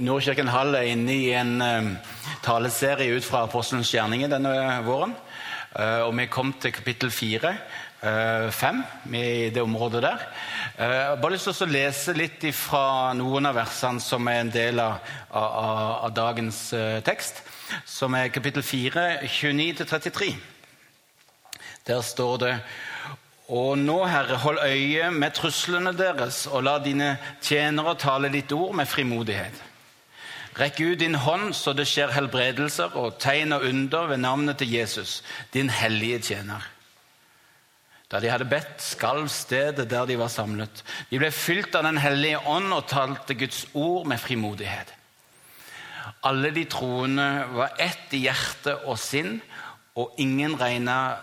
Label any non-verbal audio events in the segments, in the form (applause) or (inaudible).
Nordkirken Hall er inne i en um, taleserie ut fra apostelens gjerninger denne våren. Uh, og vi kom til kapittel fire, uh, fem, i det området der. Uh, jeg har bare lyst til å lese litt fra noen av versene som er en del av, av, av dagens tekst. Som er kapittel 4, 29-33. Der står det og nå, Herre, hold øye med truslene deres, og la dine tjenere tale ditt ord med frimodighet. Rekk ut din hånd så det skjer helbredelser og tegn og under ved navnet til Jesus, din hellige tjener. Da de hadde bedt, skalv stedet der de var samlet. De ble fylt av Den hellige ånd og talte Guds ord med frimodighet. Alle de troende var ett i hjerte og sinn, og ingen regna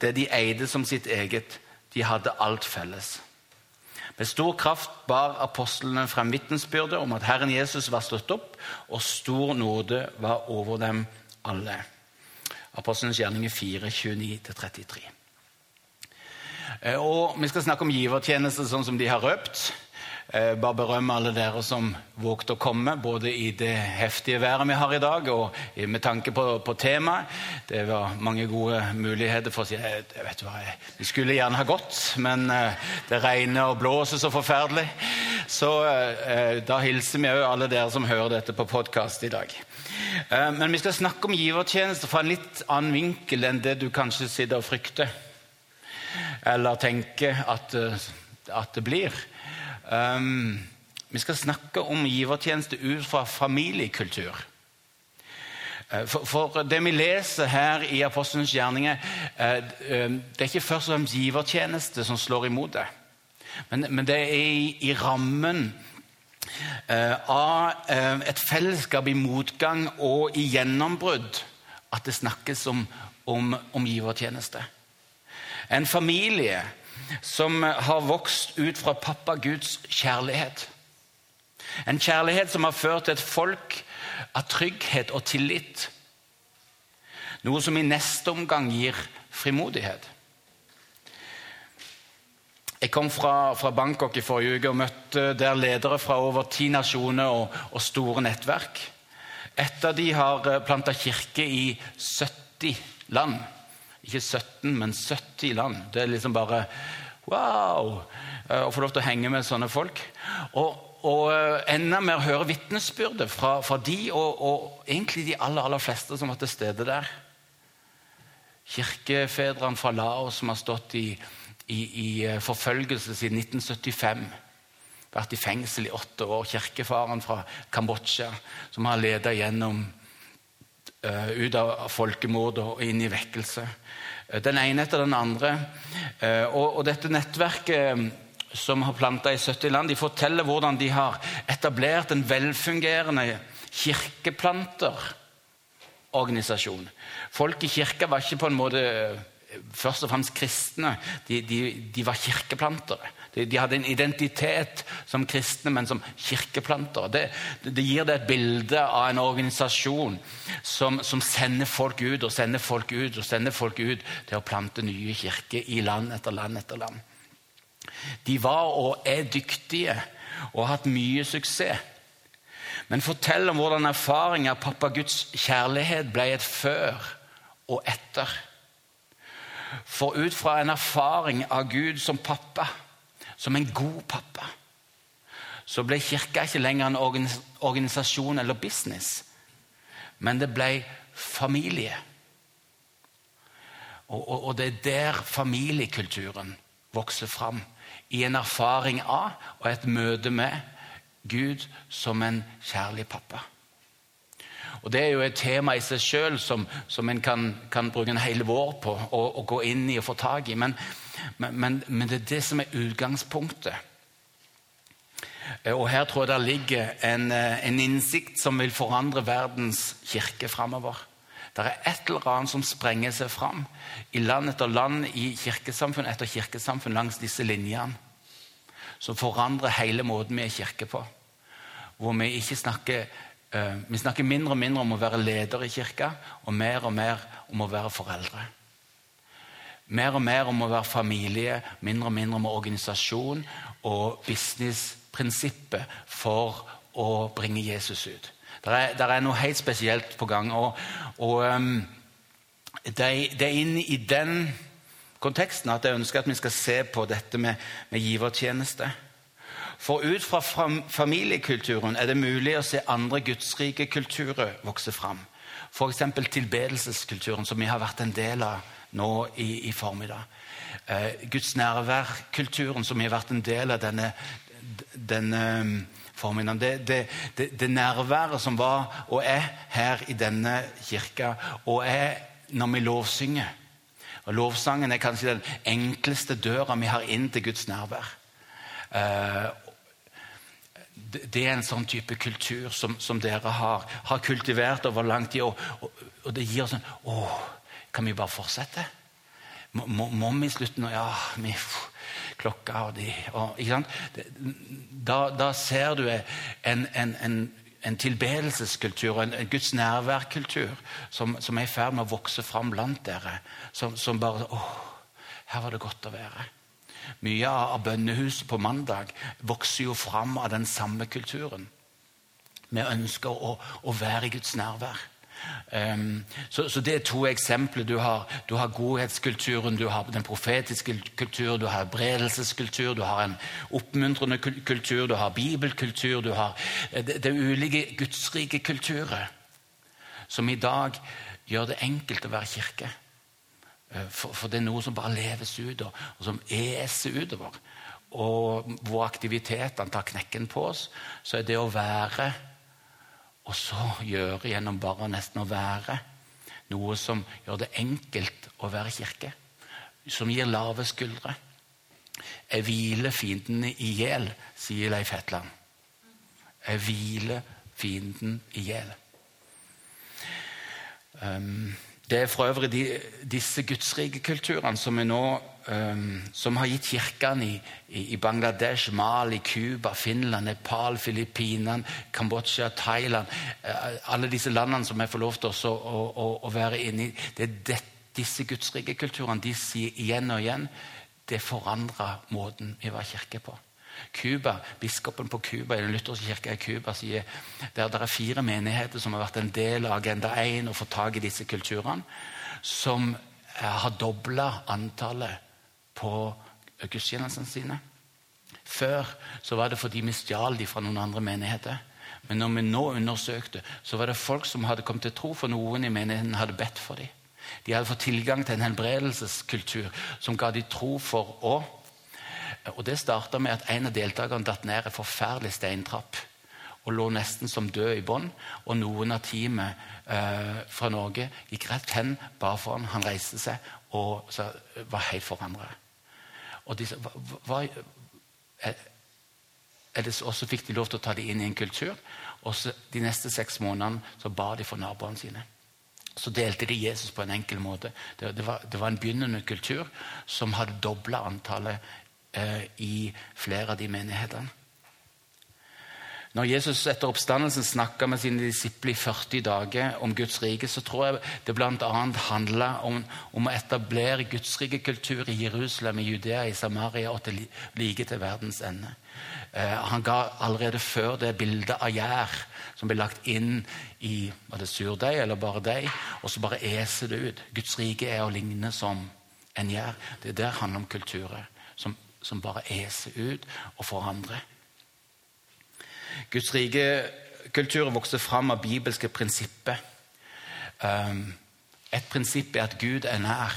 det de eide, som sitt eget. De hadde alt felles. Med stor kraft bar apostlene frem vitnesbyrdet om at Herren Jesus var stått opp, og stor nåde var over dem alle. Apostelens gjerninger 4, 29-33. Eh, og Vi skal snakke om givertjeneste, sånn som de har røpt. Eh, bare berømme alle dere som vågte å komme, både i det heftige været vi har i dag, og med tanke på, på temaet. Det var mange gode muligheter for å si jeg, vet hva, Vi skulle gjerne ha gått, men eh, det regner og blåser så forferdelig. Så eh, da hilser vi òg alle dere som hører dette på podkast i dag. Men vi skal snakke om givertjeneste fra en litt annen vinkel enn det du kanskje sitter og frykter. Eller tenker at, at det blir. Um, vi skal snakke om givertjeneste ut fra familiekultur. Eh, for, for, det vi leser her i Apostelens gjerninger, eh, eh, det er ikke først og fremst givertjeneste som slår imot det. Men, men det er i, i rammen av et fellesskap i motgang og i gjennombrudd at det snakkes om, om, om givertjeneste. En familie som har vokst ut fra pappa Guds kjærlighet. En kjærlighet som har ført til et folk av trygghet og tillit. Noe som i neste omgang gir frimodighet. Jeg kom fra, fra Bangkok i forrige uke og møtte der ledere fra over ti nasjoner og, og store nettverk. Et av de har eh, planta kirke i 70 land. Ikke 17, men 70 land. Det er liksom bare wow! Eh, å få lov til å henge med sånne folk. Og, og eh, enda mer høre vitnesbyrdet fra, fra, de og, og, egentlig de aller, aller fleste som var til stede der. Kirkefedrene fra Laos som har stått i, i, i eh, forfølgelse siden 1975 vært i fengsel i åtte år. Kirkefaren fra Kambodsja, som har ledet gjennom ut av folkemord og inn i vekkelse. Eh, den ene etter den andre. Eh, og, og dette nettverket eh, som har planta i 70 land, de forteller hvordan de har etablert en velfungerende kirkeplanterorganisasjon. Folk i kirka var ikke på en måte først og fremst kristne. De, de, de var kirkeplantere. De, de, hadde en identitet som kristne, men som kirkeplanter. Det, det gir deg et bilde av en organisasjon som, som, sender folk ut og sender folk ut og sender folk ut til å plante nye kirker i land etter land etter land. De var og er dyktige og har hatt mye suksess. Men fortell om hvordan erfaringen av pappa Guds kjærlighet ble et før og etter. For ut fra en erfaring av Gud som pappa som en god pappa, så ble kirka ikke lenger en organisasjon eller business, men det ble familie. Og, og, og det er der familiekulturen vokser fram. I en erfaring av og et møte med Gud som en kjærlig pappa. Og Det er jo et tema i seg sjøl som, som en kan, kan, bruke en hel vår på å gå inn i og få tak i. Men, men, men, men, det er det som er utgangspunktet. Og Her tror jeg det ligger en, en innsikt som vil forandre verdens kirke framover. Det er et eller annet som sprenger seg fram i land etter land, i kirkesamfunn etter kirkesamfunn langs disse linjene. Som forandrer hele måten vi er kirke på. Hvor vi ikke snakker Eh, vi snakker mindre og mindre om å være leder i kirka, og mer og mer om å være foreldre. Mer og mer om å være familie, mindre og mindre om organisasjon og businessprinsippet for å bringe Jesus ut. Det er, er noe helt spesielt på gang. Og, og um, det, det, er, inn i den konteksten at jeg ønsker at vi skal se på dette med, med givertjeneste. For ut fra familiekulturen er det mulig å se andre gudsrike kulturer vokse fram. F.eks. tilbedelseskulturen, som vi har vært en del av nå i, i formiddag. Eh, Guds nærværkulturen, som har vært en del av denne, denne formiddagen. Det, det, det, det, nærværet som var og er her i denne kirka, og er når vi lovsynger. Og Lovsangen er kanskje den enkleste døra vi har inn til Guds nærvær. Uh, det er en sånn type kultur som, som dere har, har, kultivert over lang tid. Og, og, og det gir sånn Å, kan vi bare fortsette? Må, vi slutte nå? Ja, vi, klokka og de og, da, da, ser du en, en, en, en tilbedelseskultur, en Guds nærværkultur, som, som, er i ferd med å vokse fram blant dere. Som, som bare Å, her var det godt å være. Mye av bønnehuset på mandag vokser jo fram av den samme kulturen. Vi ønsker å, å være i Guds nærvær. Um, så, så, Det er to eksempler. Du har, du har, godhetskulturen, du har den profetiske kultur, du har bredelseskultur, du har en oppmuntrende kultur, du har bibelkultur du har, det, det ulike gudsrike kulturer som i dag gjør det enkelt å være kirke. Eh, for, for, det er noe som bare leves ut, og, og som eser utover. Og hvor aktivitetene tar knekken på oss, så er det å være og så gjøre gjennom bare nesten å være noe som gjør det enkelt å være kirke. Som gir lave skuldre. Jeg hviler fiendene i hjel, sier Leif Hetland. Jeg hviler fienden i hjel. Um, det er for øvrig de, disse gudsrikekulturene som, um, som har gitt kirkene i, i, Bangladesh, Mali, Cuba, Finland, Nepal, Filippinene, Kambodsja, Thailand uh, Alle disse landene som jeg får lov til å, å, å være inne i. Det er det, disse gudsrikekulturene de sier igjen og igjen det forandrer måten vi var kirke på. Cuba, Biskopen på Cuba i den lutherske kirka i Cuba sier der det er fire menigheter som har vært en del av Agenda 1 og fått tak i disse kulturene, som har dobla antallet på gudstjenestene sine. Før så var det fordi vi stjal de fra noen andre menigheter. Men når vi nå undersøkte, så var det folk som hadde kommet til tro, for noen i menigheten hadde bedt for dem. De hadde fått tilgang til en helbredelseskultur som ga dem tro for å og Det starta med at en av deltakerne datt ned en forferdelig steintrapp og lå nesten som død i bånn. Og noen av teamet eh, fra Norge gikk rett hen, ba for ham, han reiste seg og så, var helt forandra. Og de sa hva, er det, Og så fikk de lov til å ta det inn i en kultur. Og så, de neste seks månedene så ba de for naboene sine. Så delte de Jesus på en enkel måte. Det, det, var, det var, en begynnende kultur som hadde dobla antallet eh, i flere av de menighetene. Når Jesus etter oppstandelsen snakka med sine disipler i 40 dager om Guds rike, så tror jeg det bl.a. handla om, om, å etablere Guds rike kultur i Jerusalem, i Judea, i Samaria og til, like til verdens ende. Eh, han ga allerede før det bildet av gjær som ble lagt inn i var det surdeig eller bare deig, og så bare eser det ut. Guds rike er å ligne som en gjær. Det der handler om kulturer som bare eser ut og forandrer. Guds rike kultur vokser fram av bibelske prinsipper. Um, et prinsipp er at Gud er nær.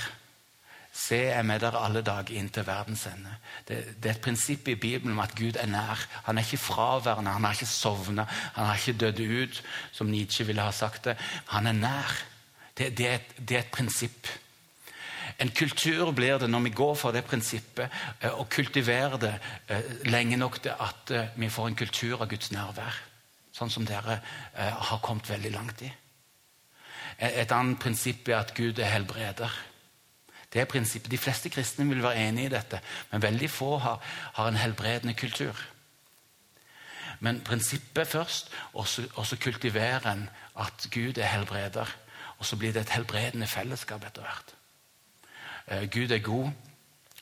Se, jeg med dere alle dager inn til verdens ende. Det, det, er et prinsipp i Bibelen om at Gud er nær. Han er ikke fraværende, han har ikke sovna, han har ikke dødd ut, som Nietzsche ville ha sagt det. Han er nær. Det, det, er, et, det er et prinsipp. En kultur blir det når vi går for det prinsippet eh, og kultiverer det eh, lenge nok til at eh, vi får en kultur av Guds nærvær. Sånn som dere har kommet veldig langt i. Et annet prinsipp er at Gud er helbreder. Det er prinsippet. De fleste kristne vil være enig i dette, men veldig få har, har en helbredende kultur. Men prinsippet først, og så kultiverer en at Gud er helbreder. Og så blir det et helbredende fellesskap etter hvert. Eh, Gud er god.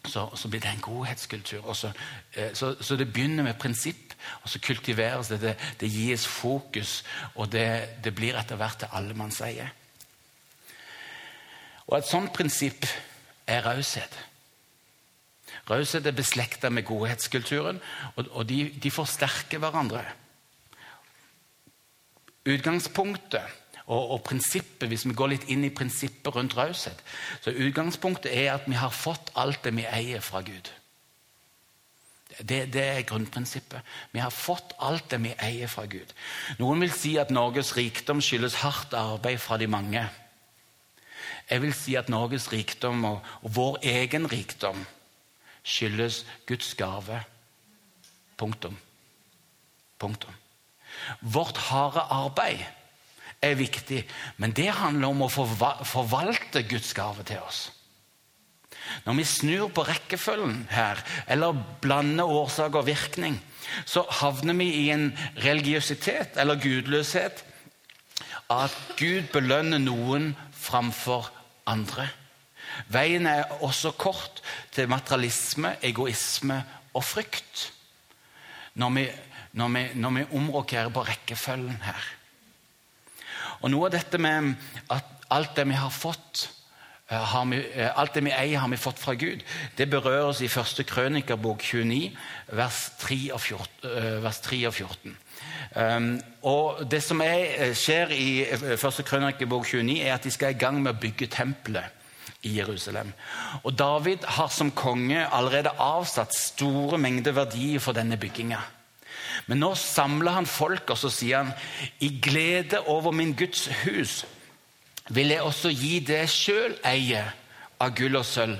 så, så, blir det en godhetskultur. Så, eh, så, så, det begynner med prinsipp, og så kultiveres det. Det, det gis fokus, og det, det blir etter hvert til sier. Og et sånt prinsipp er raushet. Raushet er beslekta med godhetskulturen, og, og de, de forsterker hverandre. Utgangspunktet og, og, prinsippet, Hvis vi går litt inn i prinsippet rundt raushet så Utgangspunktet er at vi har fått alt det vi eier fra Gud. Det, det, er grunnprinsippet. Vi har fått alt det vi eier fra Gud. Noen vil si at Norges rikdom skyldes hardt arbeid fra de mange. Jeg vil si at Norges rikdom og, og vår egen rikdom skyldes Guds gave. Punktum. Punktum. Vårt harde arbeid er viktig, men det handler om å forvalte Guds gave til oss. Når vi snur på rekkefølgen her, eller blander årsak og virkning, så havner vi i en religiøsitet eller gudløshet at Gud belønner noen framfor andre. Veien er også kort til materialisme, egoisme og frykt. Når vi, når vi, når vi omrokerer på rekkefølgen her. Og Noe av dette med at alt det vi har fått, eh, vi, eh, alt det vi eier, har vi fått fra Gud, det berøres i første krønikerbok 29, vers 3 og 14. Eh, vers 3 og 14. Um, og Det som er, skjer i første krønikerbok 29, er at de skal i gang med å bygge tempelet i Jerusalem. Og David har som konge allerede avsatt store mengder verdier for denne bygginga. Men nå samler han folk, og så sier han i glede over min Guds hus vil jeg også gi det sjøl eier av gull og sølv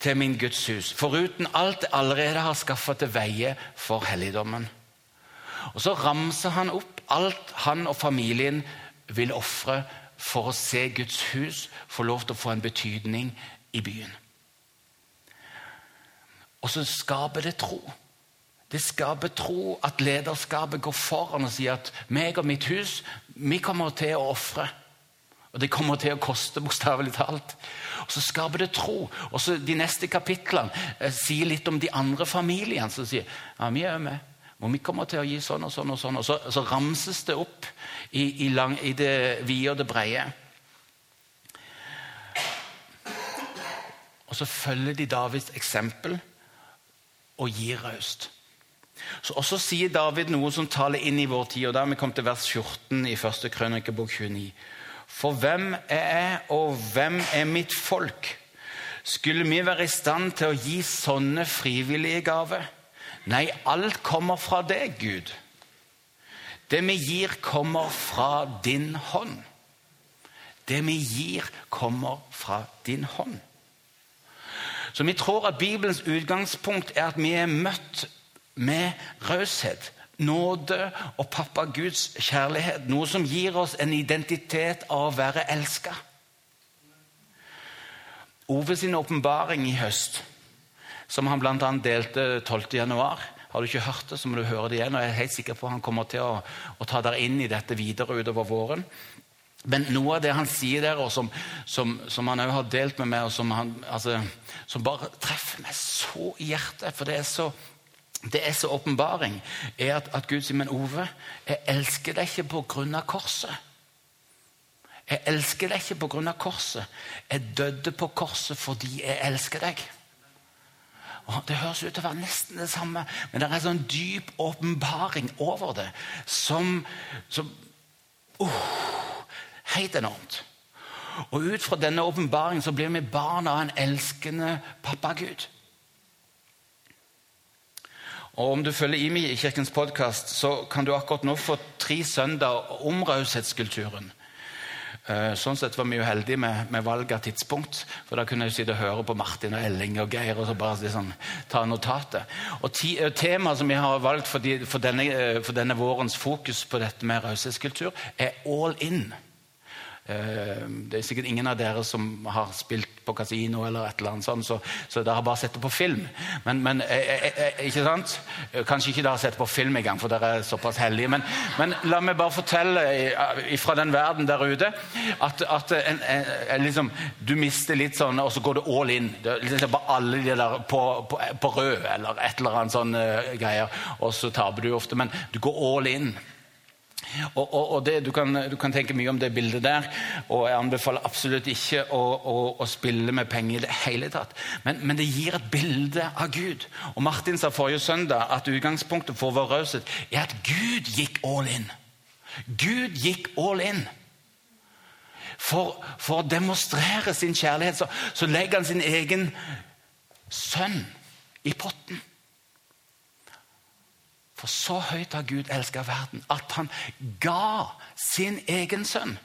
til min Guds hus, foruten alt jeg allerede har skaffa til veie for helligdommen. Og Så ramser han opp alt han og familien vil ofre for å se Guds hus få lov til å få en betydning i byen. Og så skaper det tro. Det skaper tro at lederskapet går foran og sier at meg og mitt hus vi kommer til å ofre. Og det kommer til å koste, bokstavelig talt. Og Så skaper det tro. Og så De neste kapitlene eh, sier litt om de andre familiene som sier ja, vi er med. Og vi kommer til å gi sånn og sånn. Og sånn. Og så, så ramses det opp i, i, lang, i det vide og det brede. Og så følger de Davids eksempel og gir raust. Og så sier David noe som taler inn i vår tid. og Da har vi kommet til vers 14 i 1. Krønikebok 29. For hvem er jeg, og hvem er mitt folk? Skulle vi være i stand til å gi sånne frivillige gaver? Nei, alt kommer fra deg, Gud. Det vi gir, kommer fra din hånd. Det vi gir, kommer fra din hånd. Så vi tror at Bibelens utgangspunkt er at vi er møtt med raushet, nåde og pappa Guds kjærlighet. Noe som gir oss en identitet av å være elska. Ove sin åpenbaring i høst, som han bl.a. delte 12.1. Har du ikke hørt det, så må du høre det igjen. og Jeg er helt sikker på at han kommer til å, å ta dere inn i dette videre utover våren. Men noe av det han sier der, og som, som, som han òg har delt med meg, og som, han, altså, som bare treffer meg så i hjertet, for det er så det er så åpenbaring, er at, at Gud sier, men Ove, jeg elsker deg ikke på grunn av korset. Jeg elsker deg ikke på grunn av korset. Jeg døde på korset fordi jeg elsker deg. Og Det høres ut til å være nesten det samme, men det er en sånn dyp åpenbaring over det som, som uh, Helt enormt. Og ut fra denne åpenbaringen blir vi barn av en elskende pappagud. Og Om du følger IMI i Kirkens podkast, så kan du akkurat nå få tre søndager om raushetskulturen. Eh, sånn sett var vi jo heldige med, med valg av tidspunkt. For da kunne jeg sitte og høre på Martin og Elling og Geir og så bare liksom, ta notatet. Og eh, Temaet som vi har valgt for, de, for, denne, eh, for, denne, vårens fokus på dette med raushetskultur, er all in. Det er sikkert ingen av dere som har spilt på kasino, eller et eller annet sånt, så, så dere har bare sett det på film. Men, men eh, eh, eh, ikke sant? Kanskje ikke dere har sett det på film engang, for dere er såpass heldige. Men, men la meg bare fortelle fra den verden der ute at, at en, en, liksom, du mister litt sånn, og så går du all in. Det, liksom, bare alle de der på, på, på, rød eller et eller annet sånn uh, greier, og så taper du ofte. Men du går all in. Og, og, og det, du, kan, du, kan, tenke mye om det bildet der, og jeg anbefaler absolutt ikke å, å, å spille med penger i det hele tatt. Men, men, det gir et bilde av Gud. Og Martin sa forrige søndag at utgangspunktet for vår raushet er at Gud gikk all in. Gud gikk all in. For, for å demonstrere sin kjærlighet så, så legger han sin egen sønn i potten. For så høyt har Gud elska verden at han ga sin egen sønn.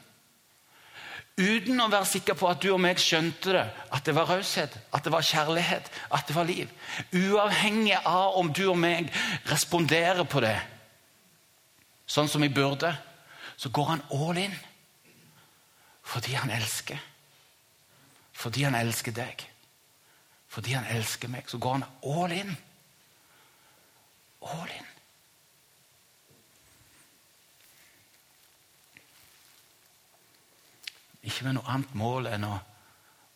Uten å være sikker på at du og meg skjønte det, at det var raushet, at det var kjærlighet, at det var liv. Uavhengig av om du og meg responderer på det sånn som vi burde, så går han all in. Fordi han elsker. Fordi han elsker deg. Fordi han elsker meg, så går han all in. All in. Ikke med noe annet mål enn å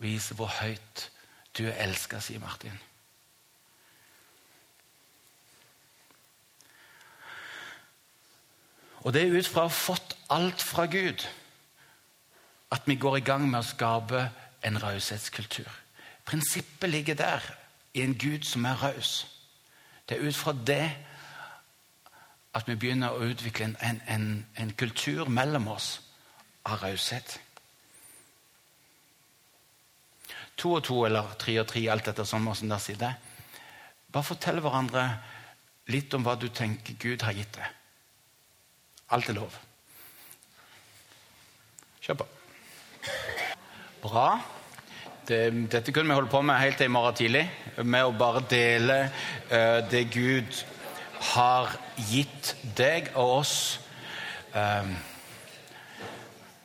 vise hvor høyt du er elska, sier Martin. Og det er ut fra å ha fått alt fra Gud at vi går i gang med å skape en raushetskultur. Prinsippet ligger der, i en Gud som er raus. Det er ut fra det at vi begynner å utvikle en, en, en kultur mellom oss av raushet. To og to eller tre og tre, alt etter sånn som der sitter. Bare fortell hverandre litt om hva du tenker Gud har gitt deg. Alt er lov. Kjør på. Bra. Det, dette kunne vi holde på med helt til i morgen tidlig. Med å bare dele uh, det Gud har gitt deg og oss. Um,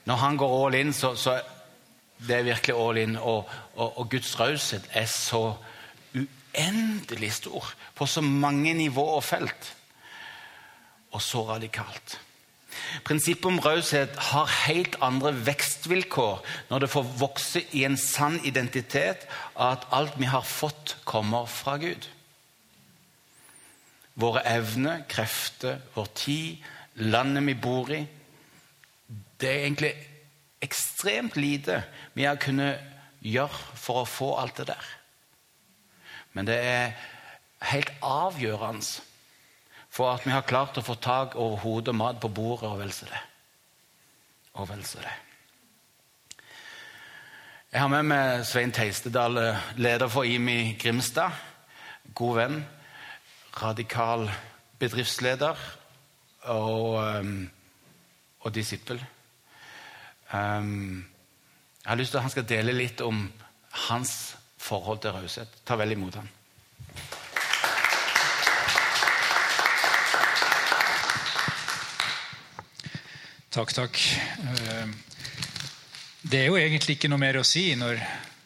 når han går all in, så, så det er virkelig all in. Og, og, og Guds raushet er så uendelig stor på så mange nivåer og felt. Og så radikalt. Prinsippet om raushet har helt andre vekstvilkår når det får vokse i en sann identitet av at alt vi har fått, kommer fra Gud. Våre evner, krefter, vår tid, landet vi bor i Det er egentlig ekstremt lite vi har kunnet gjøre for å få alt det der. Men det er helt avgjørende for at vi har klart å få tak over hodet mat på bordet og vel det. Og vel det. Jeg har med meg Svein Teistedal, leder for IMI Grimstad. God venn. Radikal bedriftsleder og, og disippel. Um, jeg har lyst til at han skal dele litt om hans forhold til raushet. Ta vel imot ham. Takk, takk. Ehm, det er jo egentlig ikke noe mer å si når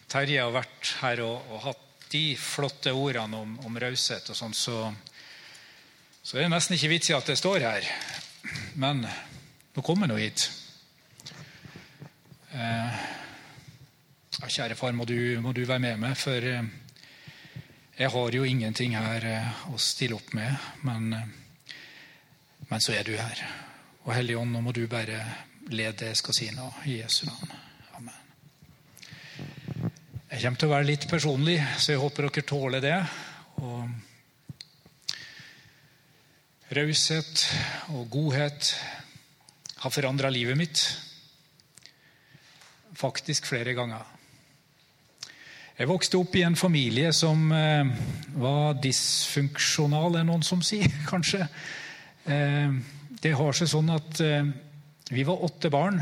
Terje har vært her og, og hatt de flotte ordene om, om raushet og sånn, så, så er det nesten ikke vits i at det står her. Men nå kommer nå hit. Eh, kjære far, må du, må du, være med meg, for eh, jeg har jo ingenting her eh, å stille opp med. Men, men så er du her. Og Hellige Ånd, nå må du bare lede det jeg skal si nå, i Jesu navn. Amen. Jeg kommer til å være litt personlig, så jeg håper dere tåler det. Og Raushet og godhet har forandra livet mitt faktisk flere ganger. Jeg vokste opp i en familie som eh, var dysfunksjonal, er noen som sier, (laughs) kanskje. Eh, det har seg sånn at eh, vi var åtte barn.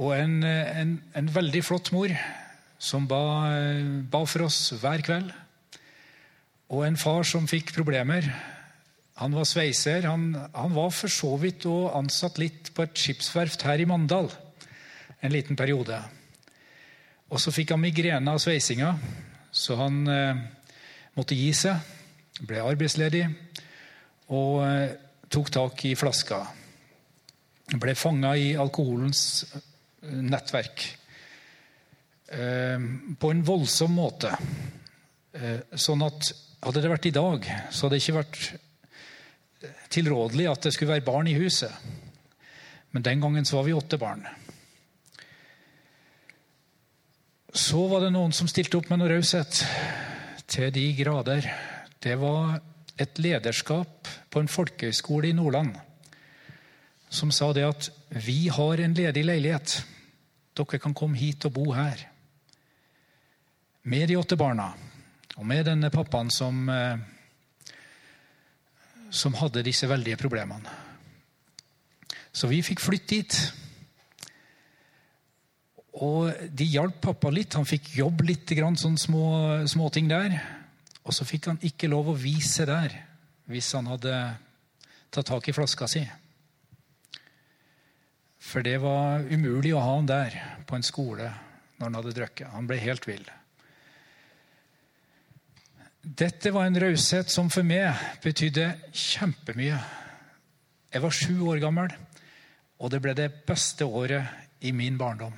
Og en, en, en veldig flott mor som ba, ba, for oss hver kveld. Og en far som fikk problemer. Han var sveiser. Han, han var for så vidt og ansatt litt på et skipsverft her i Mandal en liten periode. Og så fikk han migrene av sveisinga, så han eh, måtte gi seg. Ble arbeidsledig og eh, tok tak i flaska. Ble fanga i alkoholens eh, nettverk. Eh, på en voldsom måte. Eh, sånn at hadde det vært i dag, så hadde det ikke vært tilrådelig at det skulle være barn i huset. Men den gangen så var vi åtte barn. Så var det noen som stilte opp med noe raushet til de grader. Det var et lederskap på en folkehøyskole i Nordland som sa det at vi har en ledig leilighet. Dere kan komme hit og bo her. Med de åtte barna og med denne pappaen som, eh, som hadde disse veldige problemene. Så vi fikk flytte dit. Og de hjalp pappa litt. Han fikk jobb litt, sånne små, småting der. Og så fikk han ikke lov å vise der hvis han hadde tatt tak i flaska si. For det var umulig å ha han der på en skole når han hadde drukket. Han ble helt vill. Dette var en raushet som for meg betydde kjempemye. Jeg var sju år gammel, og det ble det beste året i min barndom.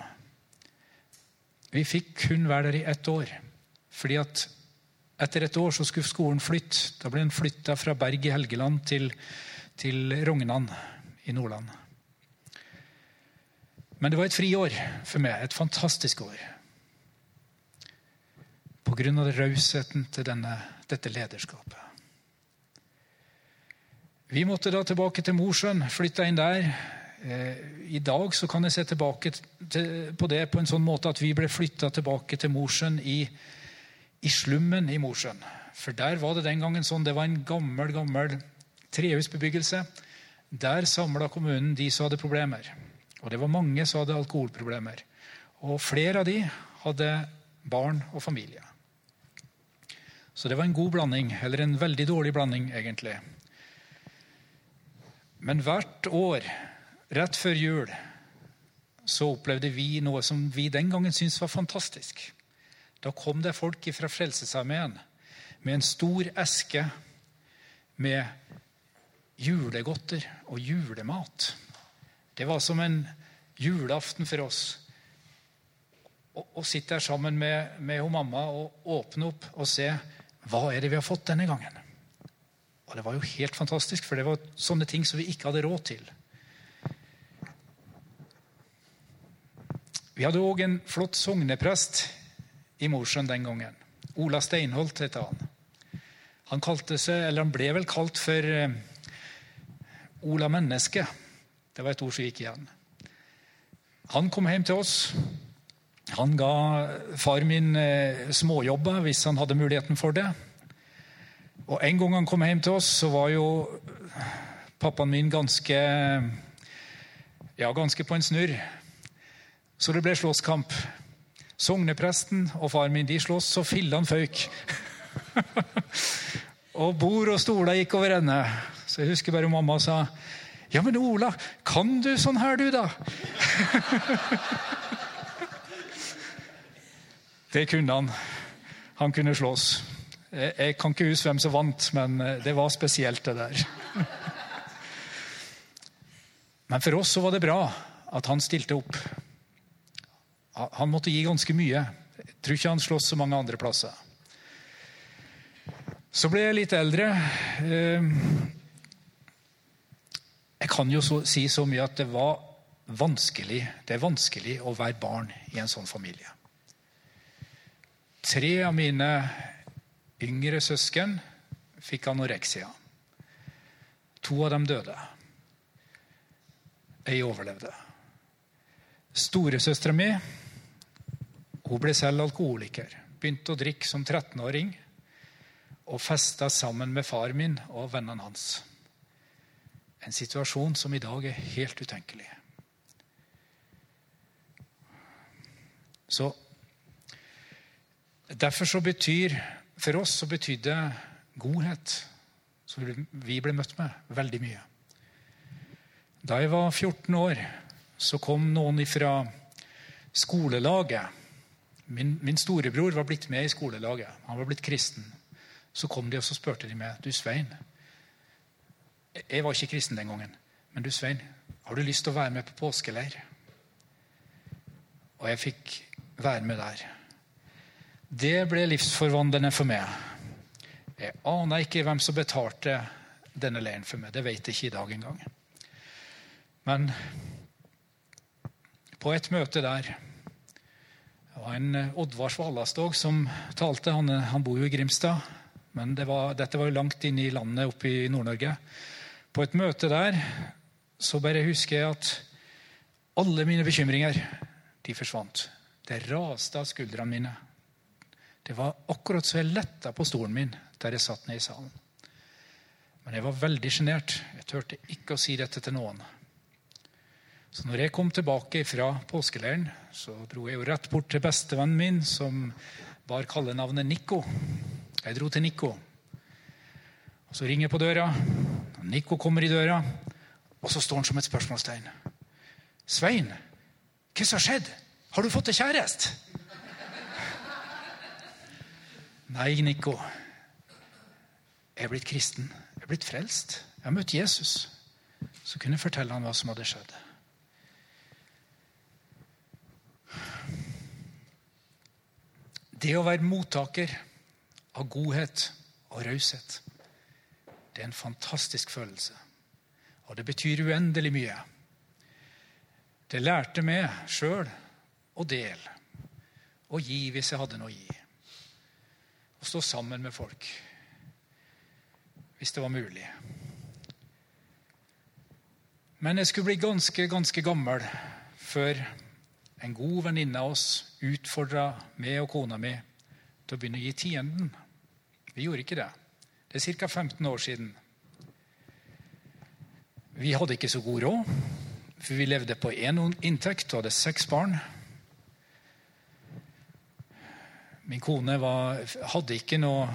Vi fikk kun være der i ett år. fordi at etter et år så skulle skolen flytte. Da ble den flytta fra Berg i Helgeland til, til Rognan i Nordland. Men det var et friår for meg. Et fantastisk år. På grunn av rausheten til denne, dette lederskapet. Vi måtte da tilbake til Mosjøen, flytta inn der. Eh, I dag så kan jeg se tilbake på det på en sånn måte at vi ble flytta tilbake til Mosjøen i, i, slummen i Mosjøen. For der var det den gangen sånn, det var en gammel gammel trehusbebyggelse. Der samla kommunen de som hadde problemer. Og det var mange som hadde alkoholproblemer. Og flere av de hadde barn og familie. Så det var en god blanding, eller en veldig dårlig blanding, egentlig. Men hvert år Rett før jul så opplevde vi noe som vi den gangen syntes var fantastisk. Da kom det folk fra Frelsesarmeen med en stor eske med julegodter og julemat. Det var som en julaften for oss. Å sitte her sammen med, med mamma og åpne opp og se hva er det vi har fått denne gangen. Og Det var jo helt fantastisk, for det var sånne ting som vi ikke hadde råd til. Vi hadde òg en flott sogneprest i Mosjøen den gangen. Ola Steinholt het han. Han, seg, han ble vel kalt for eh, Ola Menneske. Det var et ord som gikk igjen. Han kom hjem til oss. Han ga far min eh, småjobber hvis han hadde muligheten for det. Og En gang han kom hjem til oss, så var jo pappaen min ganske ja, ganske på en snurr. Så det ble slåsskamp. Sognepresten og far min de slåss så fillene føyk. (laughs) og bord og stoler gikk over ende. Så jeg husker bare mamma sa Ja, men Ola, kan du sånn her, du, da? (laughs) det kunne han. Han kunne slåss. Jeg kan ikke huske hvem som vant, men eh, det var spesielt, det der. (laughs) men for oss så var det bra at han stilte opp. Han måtte gi ganske mye. Jeg tror ikke han sloss så mange andre plasser. Så ble jeg litt eldre. Eh, jeg kan jo si så mye at det var vanskelig Det er vanskelig å være barn i en sånn familie. Tre av mine yngre søsken fikk anoreksia. To av dem døde. Ei overlevde. Storesøstera mi hun ble selv alkoholiker. Begynte å drikke som 13-åring og festa sammen med far min og vennene hans. En situasjon som i dag er helt utenkelig. Så Derfor så betyr For oss så betydde godhet, som vi ble møtt med, veldig mye. Da jeg var 14 år, så kom noen fra skolelaget Min, min storebror var blitt med i skolelaget. Han var blitt kristen. Så kom de og så spurte de meg du Svein. Jeg var ikke kristen den gangen. Men du Svein, har du lyst til å være med på påskeleir? Og jeg fikk være med der. Det ble livsforvandlende for meg. Jeg aner ikke hvem som betalte denne leiren for meg. Det vet jeg ikke i dag engang. Men på et møte der Det var en eh, Oddvar Svalastog som talte. Han, han bor jo i Grimstad, men det var, dette var jo langt inne i landet oppe i Nord-Norge. På et møte der så bare husker jeg at alle mine bekymringer de forsvant. Det raste av skuldrene mine. Det var akkurat så jeg letta på stolen min der jeg satt nede i salen. Men jeg var veldig sjenert. Jeg turte ikke å si dette til noen. Så når jeg kom tilbake fra påskeleiren, så dro jeg jo rett bort til bestevennen min, som bar kallenavnet Nico. Jeg dro til Nico. Og Så ringer jeg på døra. Nico kommer i døra, og så står han som et spørsmålstegn. 'Svein, hva som har skjedd? Har du fått deg kjæreste?' Nei, Nico. Jeg er blitt kristen. Jeg er blitt frelst. Jeg har møtt Jesus. Så kunne jeg fortelle han hva som hadde skjedd. Det å være mottaker av godhet og raushet, det er en fantastisk følelse. Og det betyr uendelig mye. Det lærte meg sjøl å dele og gi hvis jeg hadde noe å gi. Å stå sammen med folk hvis det var mulig. Men jeg skulle bli ganske, ganske gammel før en god venninne av oss utfordra meg og kona mi til å begynne å gi tienden. Vi gjorde ikke det. Det er ca. 15 år siden. Vi hadde ikke så god råd, for vi levde på én inntekt og hadde seks barn. Min kone var, hadde ikke noe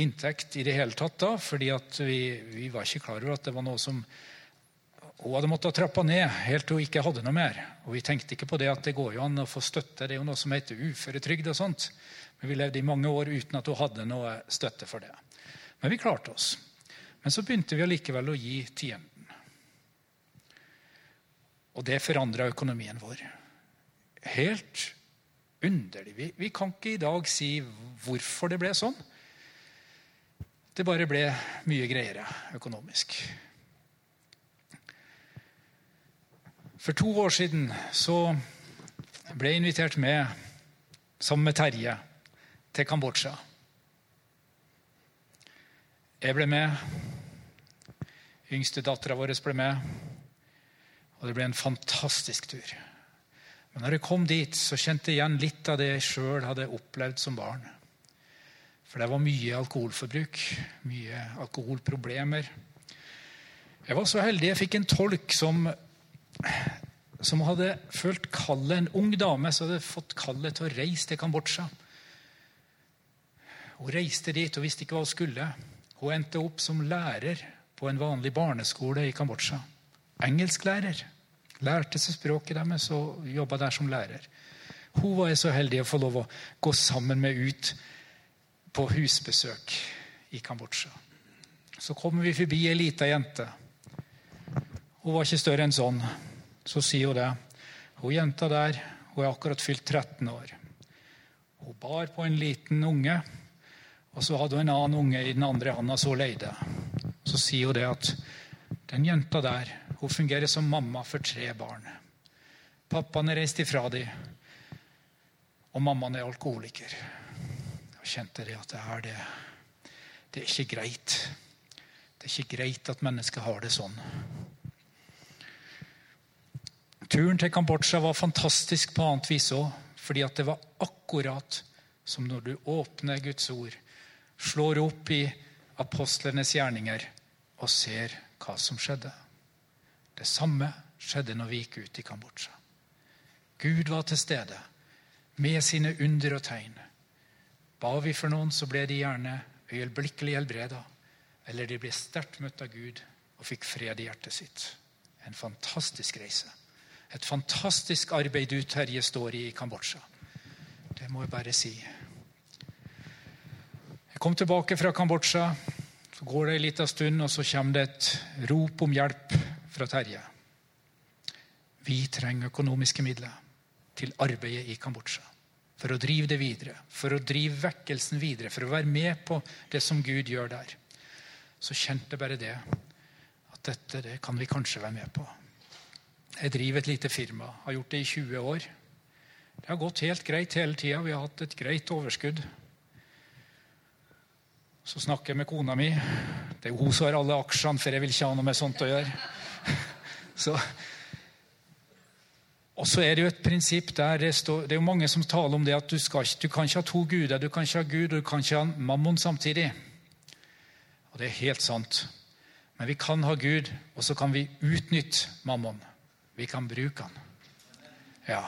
inntekt i det hele tatt da, fordi vi, vi, var ikke klar over at det var noe som hun hadde måttet trappe ned helt til hun ikke hadde noe mer. Og Vi tenkte ikke på det at det går jo an å få støtte. Det er jo noe som heter uføretrygd. og sånt. Men vi levde i mange år uten at hun hadde noe støtte for det. Men vi klarte oss. Men så begynte vi allikevel å gi tienden. Og det forandra økonomien vår. Helt underlig. Vi, vi kan ikke i dag si hvorfor det ble sånn. Det bare ble mye greiere økonomisk. For to år siden så ble jeg invitert med, sammen med Terje, til Kambodsja. Jeg ble med. Yngstedattera vår ble med. Og det ble en fantastisk tur. Men når jeg kom dit, så kjente jeg igjen litt av det jeg sjøl hadde opplevd som barn. For det var mye alkoholforbruk, mye alkoholproblemer. Jeg var så heldig jeg fikk en tolk som som hadde følt kallet, en ung dame som hadde fått kallet til å reise til Kambodsja. Hun reiste dit og visste ikke hva hun skulle. Hun endte opp som lærer på en vanlig barneskole i Kambodsja. Engelsklærer. Lærte seg språket deres og jobba der som lærer. Hun var så heldig å få lov å gå sammen med ut på husbesøk i Kambodsja. Så kommer vi forbi ei lita jente. Hun var ikke større enn sånn så sier hun det. Hun jenta der hun er akkurat fylt 13 år. Hun bar på en liten unge, og så hadde hun en annen unge i den andre handa så leide. Så sier hun det at den jenta der hun fungerer som mamma for tre barn. Pappaen er reist ifra dem, og mammaen er alkoholiker. Jeg kjente det at det er det. Det er ikke greit. Det er ikke greit at mennesker har det sånn. Turen til Kambodsja var fantastisk på annet vis òg. Fordi det var akkurat som når du åpner Guds ord, slår opp i apostlenes gjerninger og ser hva som skjedde. Det samme skjedde når vi gikk ut i Kambodsja. Gud var til stede med sine under og tegn. Ba vi for noen, så ble de gjerne øyeblikkelig helbreda. Eller de ble sterkt møtt av Gud og fikk fred i hjertet sitt. En fantastisk reise. Et fantastisk arbeid du, Terje, står i i Kambodsja. Det må jeg bare si. Jeg kom tilbake fra Kambodsja. Så går det en liten stund, og så kommer det et rop om hjelp fra Terje. Vi trenger økonomiske midler til arbeidet i Kambodsja. For å drive det videre, for å drive vekkelsen videre, for å være med på det som Gud gjør der. Så kjente jeg bare det. At dette det kan vi kanskje være med på. Jeg driver et lite firma. Har gjort det i 20 år. Det har gått helt greit hele tida. Vi har hatt et greit overskudd. Så snakker jeg med kona mi. Det er hun som har alle aksjene, for jeg vil ikke ha noe med sånt å gjøre. (laughs) Så og så er det jo et prinsipp der det, står, det er jo mange som taler om det at du, skal, du kan ikke ha to guder. Du kan ikke ha Gud og du kan ikke ha mammon samtidig. Og det er helt sant. Men vi kan ha Gud, og så kan vi utnytte mammon. Vi kan bruke den. Ja.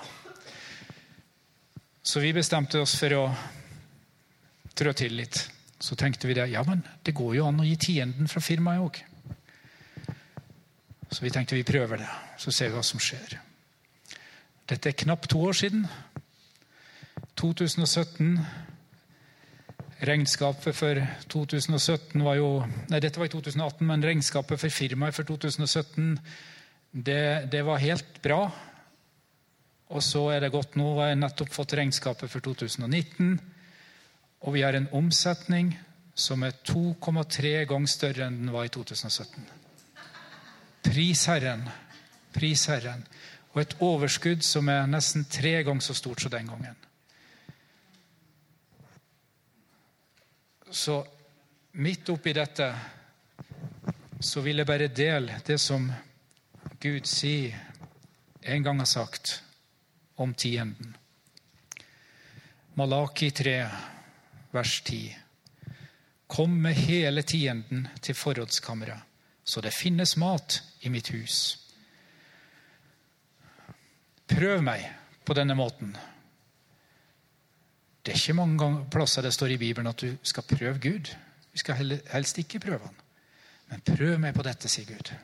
Så vi bestemte oss for å trå til litt. Så tenkte vi det, ja, men det går jo an å gi tienden fra firmaet òg. Så vi tenkte vi prøver det, så ser vi hva som skjer. Dette er knapt to år siden. 2017. Regnskapet for 2017 var jo Nei, dette var i 2018, men regnskapet for firmaet for 2017 det, det var helt bra. Og så er det godt nå. har jeg nettopp fått regnskapet for 2019. Og vi har en omsetning som er 2,3 ganger større enn den var i 2017. Prisherren. Prisherren og et overskudd som er nesten tre ganger så stort som den gangen. Så midt oppi dette så vil jeg bare dele det som Gud sier en gang har sagt om tienden. Malaki 3, vers 10. Kom med hele tienden til forrådskammeret, så det finnes mat i mitt hus. Prøv meg på denne måten. Det er ikke mange plasser det står i Bibelen at du skal prøve Gud. Vi skal helst ikke prøve han. Men prøv meg på dette, sier Gud.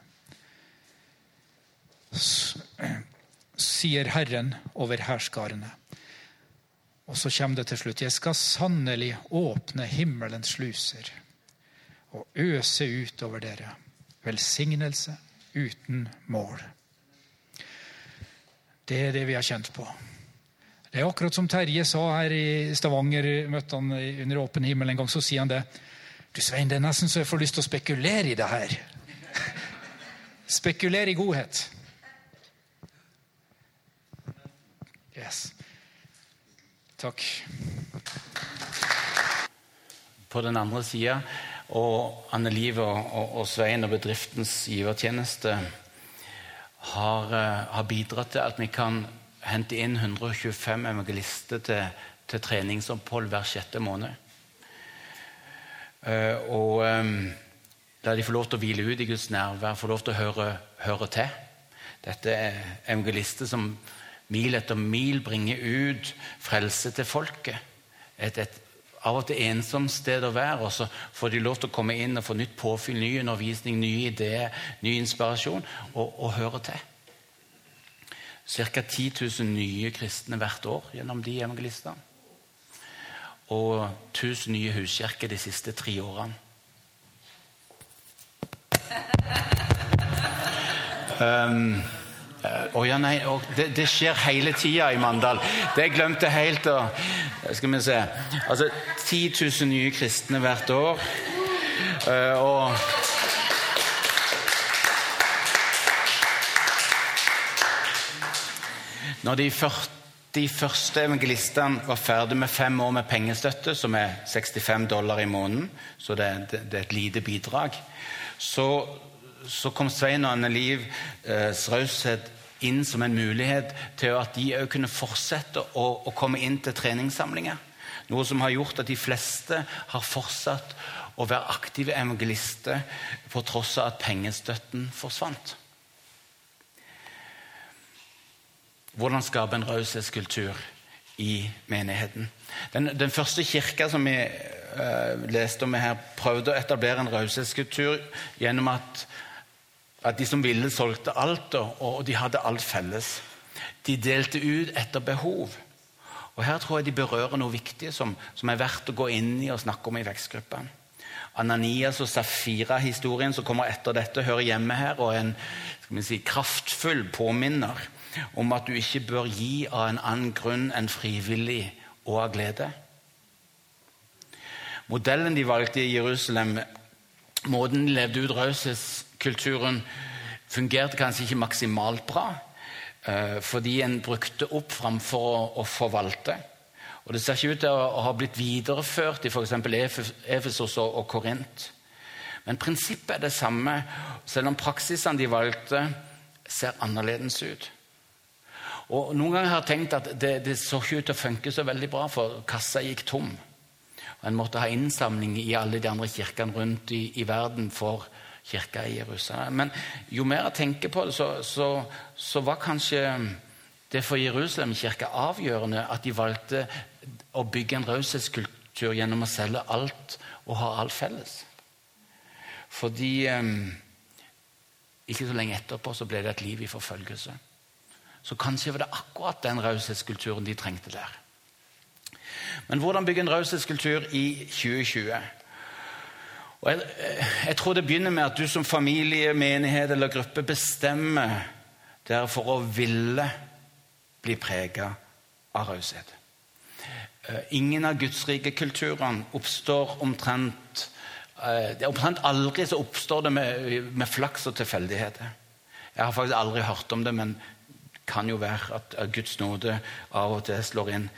Sier Herren over hærskarene. Og så kommer det til slutt. Jeg skal sannelig åpne himmelens sluser og øse ut over dere velsignelse uten mål. Det er det vi har kjent på. Det er akkurat som Terje sa her i Stavanger, møtte han under åpen himmel en gang. Så sier han det. Du Svein, det er nesten så jeg får lyst til å spekulere i det her. (laughs) spekulere i godhet. Yes. Takk. På den andre sida, og Anne Liv og, og, Svein og bedriftens givertjeneste har, eh, har, bidratt til at vi kan hente inn 125 evangelister til, til treningsopphold hver sjette måned. Uh, og um, la de få lov til å hvile ut i Guds nærvær, få lov til å høre, høre til. Dette er evangelister som mil etter mil bringer ut frelse til folket. Et, et av og til ensomt sted å være, og så får de lov til å komme inn og få nytt påfyll, ny undervisning, nye ideer, ny inspirasjon, og, og høre til. Ca. 10 000 nye kristne hvert år gjennom de evangelistene. Og 1000 nye huskirker de siste tre årene. Um, Oh, ja, nei, oh, det, det, skjer hele tida i Mandal. Det glemte jeg helt å Skal vi se Altså 10 000 nye kristne hvert år. Uh, og Når de, 40 første evangelistene var ferdig med fem år med pengestøtte, som er 65 dollar i måneden, så det, det, det er et lite bidrag, så så kom Svein og Anne Livs eh, raushet inn som en mulighet til at de òg kunne fortsette å, å, komme inn til treningssamlinger. Noe som har gjort at de fleste har fortsatt å være aktive evangelister på tross av at pengestøtten forsvant. Hvordan skape en raushetskultur i menigheten? Den, den første kirka som vi uh, leste om her, prøvde å etablere en raushetskultur gjennom at at de som ville, solgte alt, og de hadde alt felles. De delte ut etter behov. Og Her tror jeg de berører noe viktig som, som er verdt å gå inn i og snakke om i vekstgruppen. Ananias og Safira-historien som kommer etter dette, hører hjemme her og er en si, kraftfull påminner om at du ikke bør gi av en annen grunn enn frivillig og av glede. Modellen de valgte i Jerusalem, måten de levde ut raushetskulturen, fungerte kanskje ikke maksimalt bra. Eh, fordi en brukte opp framfor å forvalte. Og Det ser ikke ut til å ha blitt videreført i f.eks. Efesos og Korint. Men prinsippet er det samme, selv om praksisene de valgte, ser annerledes ut. Og Noen ganger har jeg tenkt at det, det så ikke ut til å funke så veldig bra, for kassa gikk tom. En måtte ha innsamling i alle de andre kirkene rundt i, i verden for kirka i Jerusalem. Men jo mer jeg tenker på det, så, så, så var kanskje det for Jerusalem-kirka avgjørende at de valgte å bygge en raushetskultur gjennom å selge alt og ha alt felles. Fordi um, ikke så lenge etterpå så ble det et liv i forfølgelse. Så kanskje var det akkurat den raushetskulturen de trengte der. Men hvordan bygge en raushetskultur i 2020? Og jeg, jeg, tror det begynner med at du som familie, menighet eller gruppe bestemmer dere for å ville bli prega av raushet. Eh, ingen av Guds rike kulturene oppstår omtrent eh, Omtrent aldri så oppstår det med, med flaks og tilfeldigheter. Jeg har faktisk aldri hørt om det, men kan jo være at Guds nåde av og til slår inn.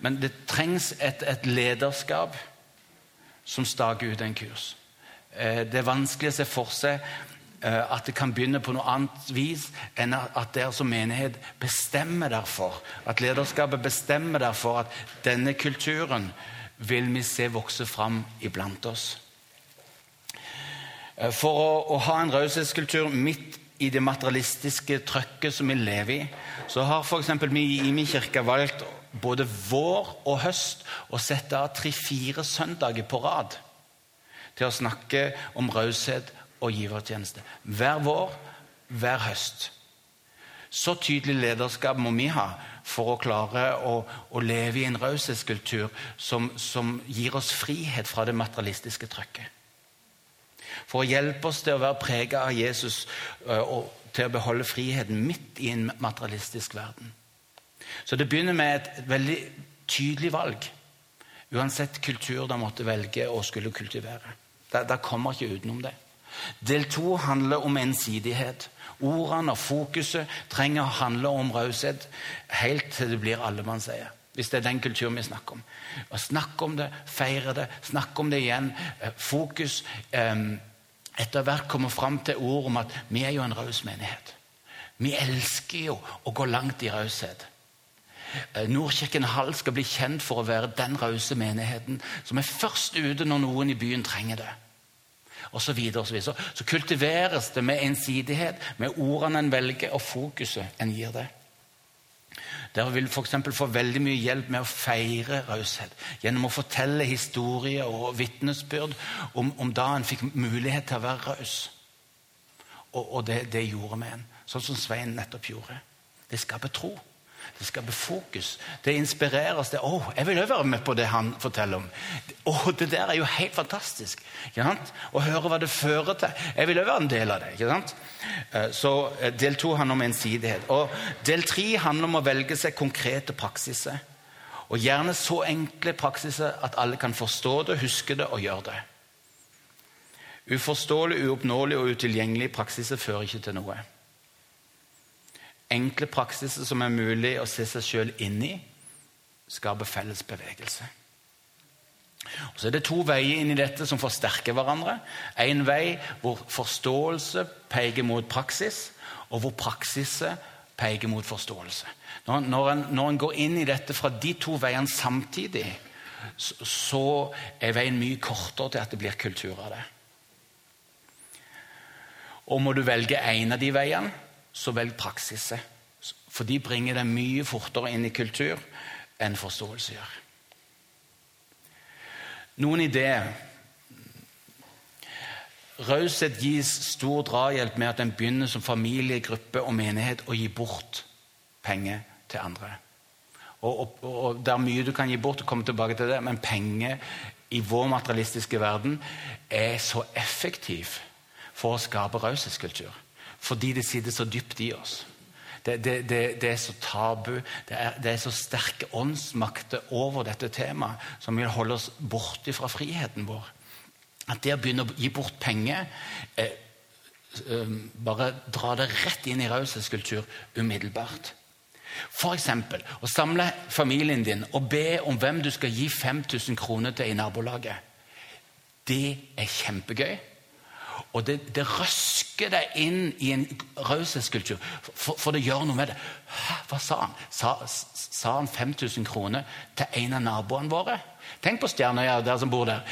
Men det trengs et, et lederskap som staker ut en kurs. Eh, det er vanskelig å se for seg eh, at det kan begynne på noe annet vis enn at dere som menighet bestemmer derfor. At lederskapet bestemmer derfor at denne kulturen vil vi se vokse fram iblant oss. Eh, for å, å ha en raushetskultur midt i det materialistiske trøkket som vi lever i, så har f.eks. vi i min kirke valgt både vår og høst å sette av tre-fire søndager på rad til å snakke om raushet og givertjeneste. Hver vår, hver høst. Så tydelig lederskap må vi ha for å klare å, å leve i en raushetskultur som, som, gir oss frihet fra det materialistiske trøkket. For å hjelpe oss til å være prega av Jesus og til å beholde friheten midt i en materialistisk verden. Så det begynner med et veldig tydelig valg. Uansett kultur de måtte velge å skulle kultivere. Det, kommer ikke utenom det. Del to handler om ensidighet. Ordene og fokuset trenger å handle om raushet helt til det blir allemannseie. Hvis det er den kulturen vi snakker om. Og Snakk om det, feire det, snakk om det igjen. Fokus eh, etter hvert kommer fram til ord om at vi er jo en raus menighet. Vi elsker jo å gå langt i raushet. Eh, Nordkirken Hall skal bli kjent for å være den rause menigheten som er først ute når noen i byen trenger det. Og så, videre, og så, videre. så kultiveres det med ensidighet, med ordene en velger, og fokuset en gir det. Dere vil f.eks. få veldig mye hjelp med å feire raushet gjennom å fortelle historier og vitnesbyrd om, om, da en fikk mulighet til å være raus. Og, og det, det, gjorde vi en, sånn som Svein nettopp gjorde. Det skaper tro. Det skaper fokus. Det inspirerer oss. Det, oh, jeg vil òg være med på det han forteller om. Oh, det der er jo helt fantastisk. Å høre hva det fører til. Jeg vil òg være en del av det. ikke sant? Eh, så eh, Del to handler om ensidighet. Og Del tre handler om å velge seg konkrete praksiser. Og gjerne så enkle praksiser at alle kan forstå det, huske det og gjøre det. Uforståelig, uoppnåelig og utilgjengelig praksiser fører ikke til noe enkle praksiser som er mulig å se seg sjøl inn i, skaper felles bevegelse. Og så er det to veier inn i dette som forsterker hverandre. En vei hvor forståelse peker mot praksis, og hvor praksiset peker mot forståelse. Når, når, en, når en går inn i dette fra de to veiene samtidig, så er veien mye kortere til at det blir kultur av det. Og må du velge en av de veiene, så velg praksiser. For de bringer deg mye fortere inn i kultur enn forståelse gjør. Noen ideer. Raushet gis stor drahjelp med at en begynner som familie, gruppe og menighet å gi bort penger til andre. Og, og, og Det er mye du kan gi bort, og komme tilbake til det, men penger i vår materialistiske verden er så effektiv for å skape raushetskultur. Fordi det sitter så dypt i oss. Det, det, det, det, er så tabu. Er, det er så sterke åndsmakter over dette temaet som vil holde oss borte fra friheten vår. At det å begynne å gi bort penger eh, eh, Bare dra det rett inn i raushetskultur umiddelbart. F.eks. å samle familien din og be om hvem du skal gi 5000 kroner til i nabolaget. Det er kjempegøy. Og det, det røsker deg inn i en raushetskultur, for, for, det gjør noe med det. Hva sa han? Sa, sa han 5000 kroner til en av naboene våre? Tenk på Stjernøya, dere som bor der.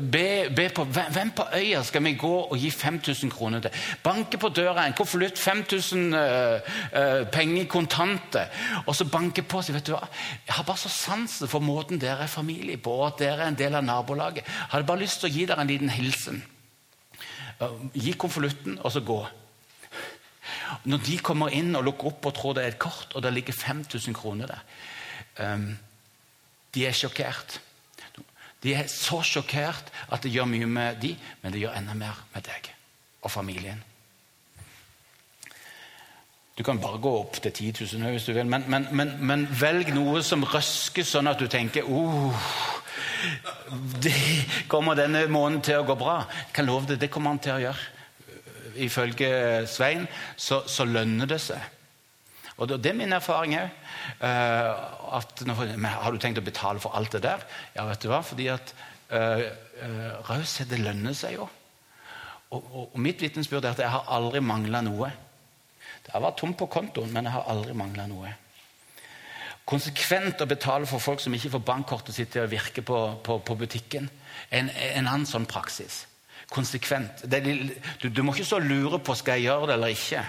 Be, be på, hvem på øya skal vi gå og gi 5000 kroner til? Banke på døra, en konvolutt, 5000 uh, uh, penger kontanter. Og så banke på og si vet du hva, jeg har bare så sansen for måten dere er familie på, og at dere er en del av nabolaget. Jeg hadde bare lyst til å gi dere en liten hilsen. Gi konvolutten, og så gå. Når de kommer inn og lukker opp og tror det er et kort, og det ligger 5000 kroner der um, De er sjokkert. De er så sjokkert at det gjør mye med de, men det gjør enda mer med deg og familien. Du kan bare gå opp til 10 000 hvis du vil, men, men, men, men velg noe som røsker sånn at du tenker oh, det kommer denne måneden til å gå bra. Jeg kan love det, det kommer han til å gjøre. Ifølge Svein så, så lønner det seg. Og Det er min erfaring òg. Uh, har du tenkt å betale for alt det der? Ja, vet du hva? Fordi at uh, uh, raushet, det lønner seg jo. Og, og, og mitt vitnesbyrd er at jeg har aldri mangla noe. Det har vært tomt på kontoen, men jeg har aldri mangla noe konsekvent å betale for folk som ikke får bankkortet sitt til å virke på, på, på butikken. En, en, annen sånn praksis. Konsekvent. Det, du, du, må ikke så lure på skal jeg gjøre det eller ikke.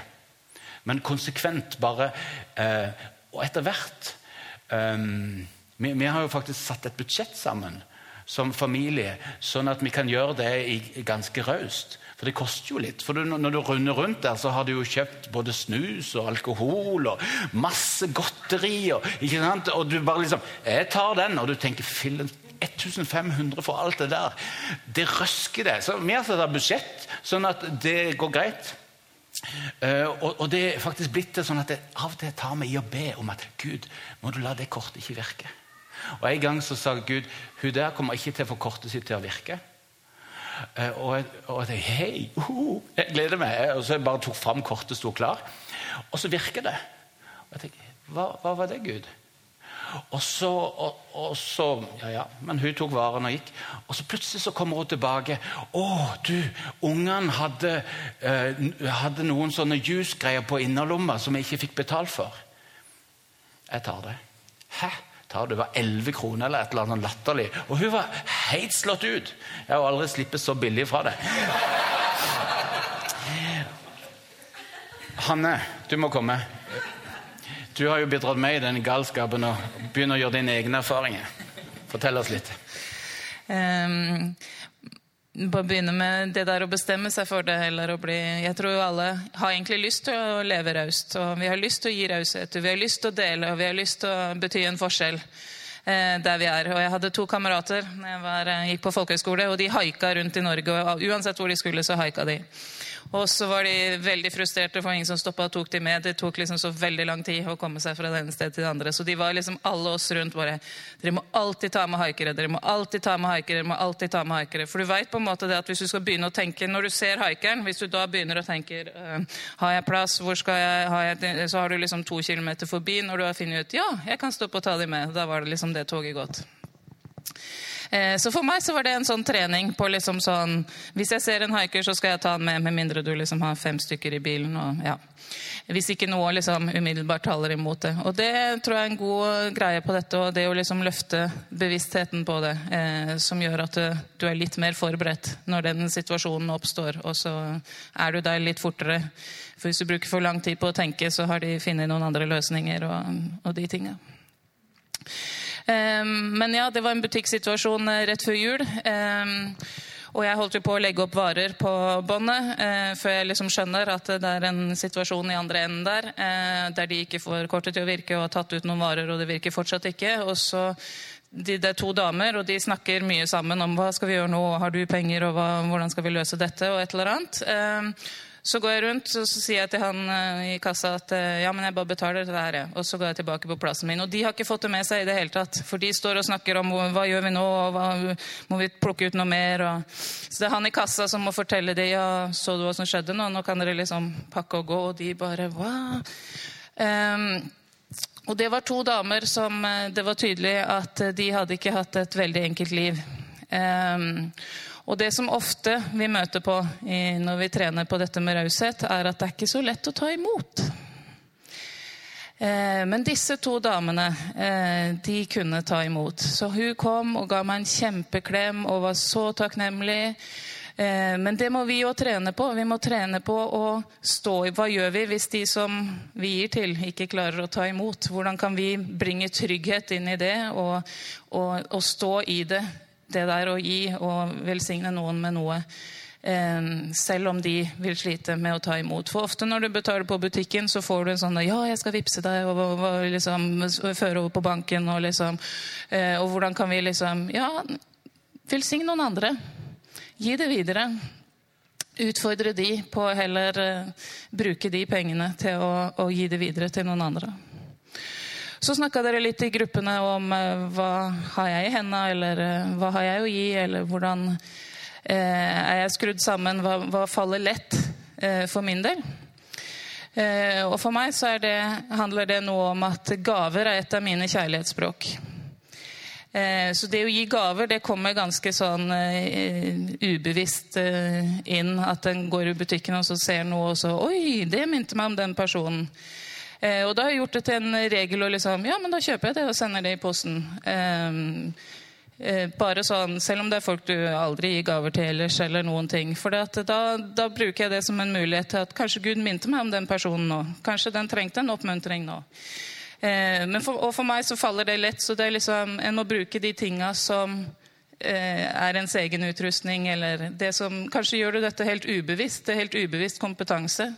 Men konsekvent bare eh, Og etter hvert eh, vi, vi, har jo faktisk satt et budsjett sammen som familie, sånn at vi kan gjøre det i, ganske raust. For det koster jo litt. For når du runder rundt der, så har du jo kjøpt både snus og alkohol og masse godteri. Og, ikke sant? og du bare liksom 'Jeg tar den.' Og du tenker 1500 for alt det der. Det røsker det. Så vi har satt budsjett, sånn at det går greit. Uh, og, og, det er faktisk blitt det sånn at jeg av og til tar meg i å be om at Gud, må du la det kortet ikke virke. Og En gang så sa Gud hun der kommer ikke til å få kortet sitt til å virke. Eh, og jeg, og jeg tenkte hei, uh, jeg gleder meg. Og så jeg bare tok fram kortet, sto klar. Og så virker det. Og jeg tenkte, hva, hva var det, Gud? Og så, og, og så, ja, ja, Men hun tok varen og gikk. Og så plutselig så kommer hun tilbake. 'Å, du, ungene hadde, eh, hadde noen sånne juicegreier på innerlomma som jeg ikke fikk betalt for.' Jeg tar det. Hæ? Tar det var 11 kroner eller et eller annet latterlig. Og hun var helt slått ut. Jeg har aldri sluppet så billig fra det. Hanne, du må komme. Du har jo bidratt med i den galskapen og begynner å gjøre dine egne erfaringer. Fortell oss litt. Um, bare begynne med det der å bestemme seg for det heller å bli Jeg tror alle har egentlig lyst til å leve raust. Og vi har lyst til å gi raushet, vi har lyst til å dele, og vi har lyst til å bety en forskjell eh, der vi er. Og jeg hadde to kamerater når jeg var, eh, gikk på folkehøyskole, og de haika rundt i Norge. Og uansett hvor de skulle, så haika de. Og så var de veldig frustrerte, for ingen som stoppa og tok dem med. Det tok liksom så veldig lang tid å komme seg fra det ene stedet til det andre. Så de var liksom alle oss rundt bare Dere må alltid ta med haikere. Dere må alltid ta med haikere. Dere må alltid ta med haikere. For du veit på en måte det at hvis du skal begynne å tenke Når du ser haikeren, hvis du da begynner å tenke «Øh, Har jeg plass? Hvor skal jeg? Har jeg så har du liksom to kilometer forbi når du har funnet ut Ja, jeg kan stoppe og ta dem med. Da var det liksom det toget gått. Eh, så for meg så var det en sånn trening på liksom sånn Hvis jeg ser en haiker, så skal jeg ta den med, med mindre du liksom har fem stykker i bilen. og ja. Hvis ikke noe liksom umiddelbart taler imot det. Og det tror jeg er en god greie på dette, og det å liksom løfte bevisstheten på det, eh, som gjør at du er litt mer forberedt når den situasjonen oppstår, og så er du der litt fortere. For hvis du bruker for lang tid på å tenke, så har de funnet noen andre løsninger og, og de tinga. Ehm, men ja, det var en butikksituasjon eh, rett før jul. Ehm, Og jeg holdt jo på å legge opp varer på båndet eh, før jeg liksom skjønner at det er en situasjon i andre enden der eh, der de ikke får kortet til å virke og har tatt ut noen varer, og det virker fortsatt ikke. Og så de, det er to damer, og de snakker mye sammen om hva skal vi gjøre nå, har du penger, og hva, hvordan skal vi løse dette, og et eller annet. Eh, så går jeg rundt og så sier jeg til han eh, i kassa at eh, ja, men jeg bare betaler dette her. Og så går jeg tilbake på plassen min. Og de har ikke fått det med seg i det hele tatt. For de står og snakker om hva gjør vi nå, og hva, må vi plukke ut noe mer? Og... Så det er han i kassa som må fortelle dem ja, så du hva som skjedde nå, nå kan dere liksom pakke og gå. Og de bare hva? Um, og det var to damer som det var tydelig at de hadde ikke hatt et veldig enkelt liv. Um, og det som ofte vi møter på når vi trener på dette med raushet, er at det er ikke så lett å ta imot. Eh, men disse to damene, eh, de kunne ta imot. Så hun kom og ga meg en kjempeklem og var så takknemlig. Eh, men det må vi jo trene på. Vi må trene på å stå i Hva gjør vi hvis de som vi gir til, ikke klarer å ta imot? Hvordan kan vi bringe trygghet inn i det og, og, og stå i det? Det der å gi og velsigne noen med noe. Eh, selv om de vil slite med å ta imot. For ofte når du betaler på butikken, så får du en sånn 'Ja, jeg skal vippse deg', og, og, og liksom, føre over på banken, og liksom eh, Og hvordan kan vi liksom Ja, velsigne noen andre. Gi det videre. Utfordre de på å heller eh, bruke de pengene til å, å gi det videre til noen andre. Så snakka dere litt i gruppene om uh, hva har jeg i hendene, eller uh, hva har jeg å gi, eller hvordan uh, er jeg skrudd sammen, hva, hva faller lett for min del. og for meg så det, handler det noe om at gaver er et av mine kjærlighetsspråk. Så det å gi gaver, det kommer ganske sånn ubevisst inn. At en går i butikken og så ser noe, og så Oi, det minte meg om den personen. Eh, og da har jeg gjort det til en regel å liksom, ja, men da kjøper jeg det og sender det i posten. Eh, eh, bare sånn, Selv om det er folk du aldri gir gaver til ellers, eller noen ting. For da, da, bruker jeg det som en mulighet til at kanskje Gud minte meg om den personen nå. Kanskje den trengte en oppmuntring nå. Eh, for, og for meg så faller det lett, så det er liksom, en må bruke de tinga som er ens egen utrustning, eller det som Kanskje gjør du dette helt ubevisst. Det er helt ubevisst kompetanse.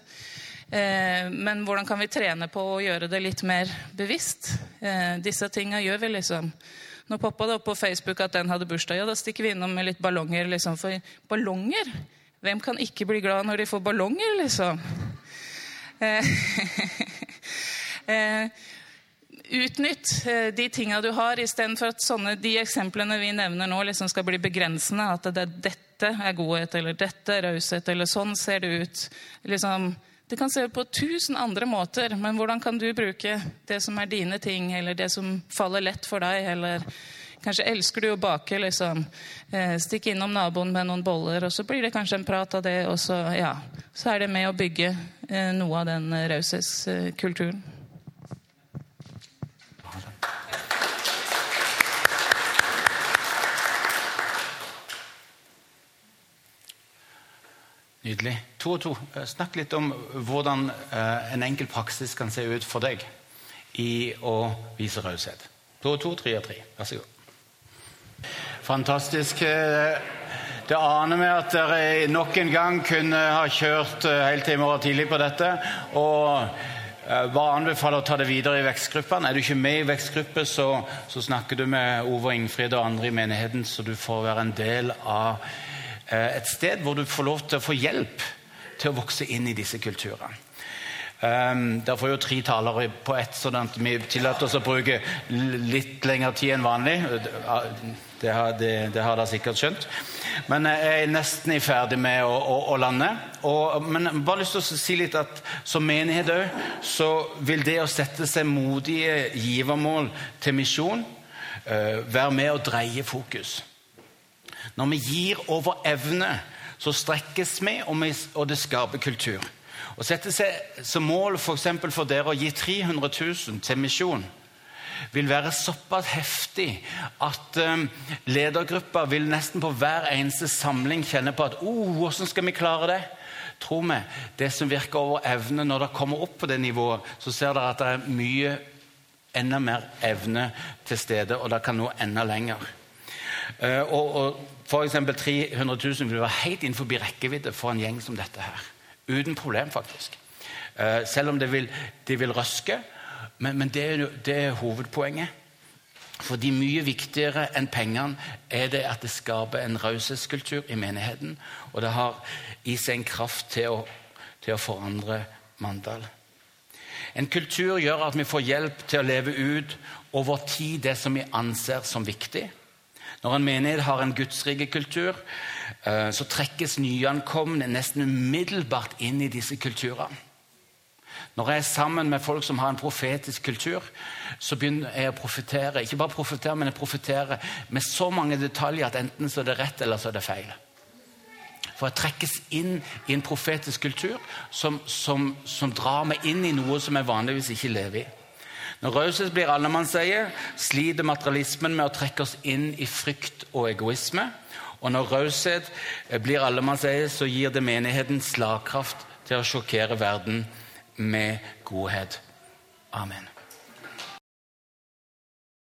Eh, men hvordan kan vi trene på å gjøre det litt mer bevisst? Eh, disse tinga gjør vi, liksom. Nå poppa det opp på Facebook at den hadde bursdag. Ja, da stikker vi innom med litt ballonger, liksom. For ballonger? Hvem kan ikke bli glad når de får ballonger, liksom? Eh, (laughs) utnytt de tinga du har, istedenfor at sånne, de eksemplene vi nevner nå, liksom skal bli begrensende. At det, dette er godhet, eller dette er raushet, eller sånn ser det ut. Liksom, det kan se ut på tusen andre måter, men hvordan kan du bruke det som er dine ting, eller det som faller lett for deg, eller kanskje elsker du å bake, liksom. Eh, stikk innom naboen med noen boller, og så blir det kanskje en prat av det, og så, ja, så er det med å bygge eh, noe av den raushetskulturen. Nydelig. To og to. Eh, snakk litt om hvordan eh, en enkel praksis kan se ut for deg i å vise raushet. To og to, tre og tre. Vær så god. Fantastisk. Eh, det aner meg at dere nok en gang kunne ha kjørt helt til i morgen tidlig på dette. og bare anbefaler å ta det videre i vekstgruppene. Er du ikke med i vekstgruppe, så, så snakker du med Ove og Ingfrid og andre i menigheten, så du får være en del av et sted hvor du får lov til å få hjelp til å vokse inn i disse kulturene. Um, Der får jo tre talere på ett, sånn at vi tillater oss å bruke litt lengre tid enn vanlig. Det har, det, det har dere sikkert skjønt. Men jeg er nesten ferdig med å, å, å lande. Og, men jeg bare lyst til å si litt at som menighet òg, så vil det å sette seg modige givermål til misjon uh, være med å dreie fokus. Når vi gir over evne, så strekkes vi, og, det skaper kultur. Å sette seg som mål for, for dere å gi 300 000 til misjon vil være såpass heftig at um, ledergruppa vil nesten på hver eneste samling kjenne på at oh, hvordan skal vi klare det? Tro meg, det som virker over evne, når dere kommer opp på det nivået, så ser dere at det er mye enda mer evne til stede, og det kan nå enda lenger. Eh, og, og F.eks. 300 000 vil være helt innenfor rekkevidde for en gjeng som dette her. Uten problem, faktisk. Eh, selv om det vil, de vil røske. Men, men det, det, er hovedpoenget. Fordi Mye viktigere enn pengene er det at det skaper en raushetskultur i menigheten. Og det har i seg en kraft til å, til å forandre Mandal. En kultur gjør at vi får hjelp til å leve ut over tid det som vi anser som viktig. Når en menighet har en gudsrikekultur, eh, så trekkes nyankomne nesten umiddelbart inn i disse kulturene. Når jeg er sammen med folk som har en profetisk kultur, så begynner jeg å profetere. Ikke bare profetere, men jeg profeterer med så mange detaljer at enten så er det rett, eller så er det feil. For jeg trekkes inn i en profetisk kultur som, som, som drar meg inn i noe som jeg vanligvis ikke lever i. Når raushet blir allemannseie, sliter materialismen med å trekke oss inn i frykt og egoisme. Og når raushet blir allemannseie, så gir det menigheten slagkraft til å sjokkere verden med godhet. Amen.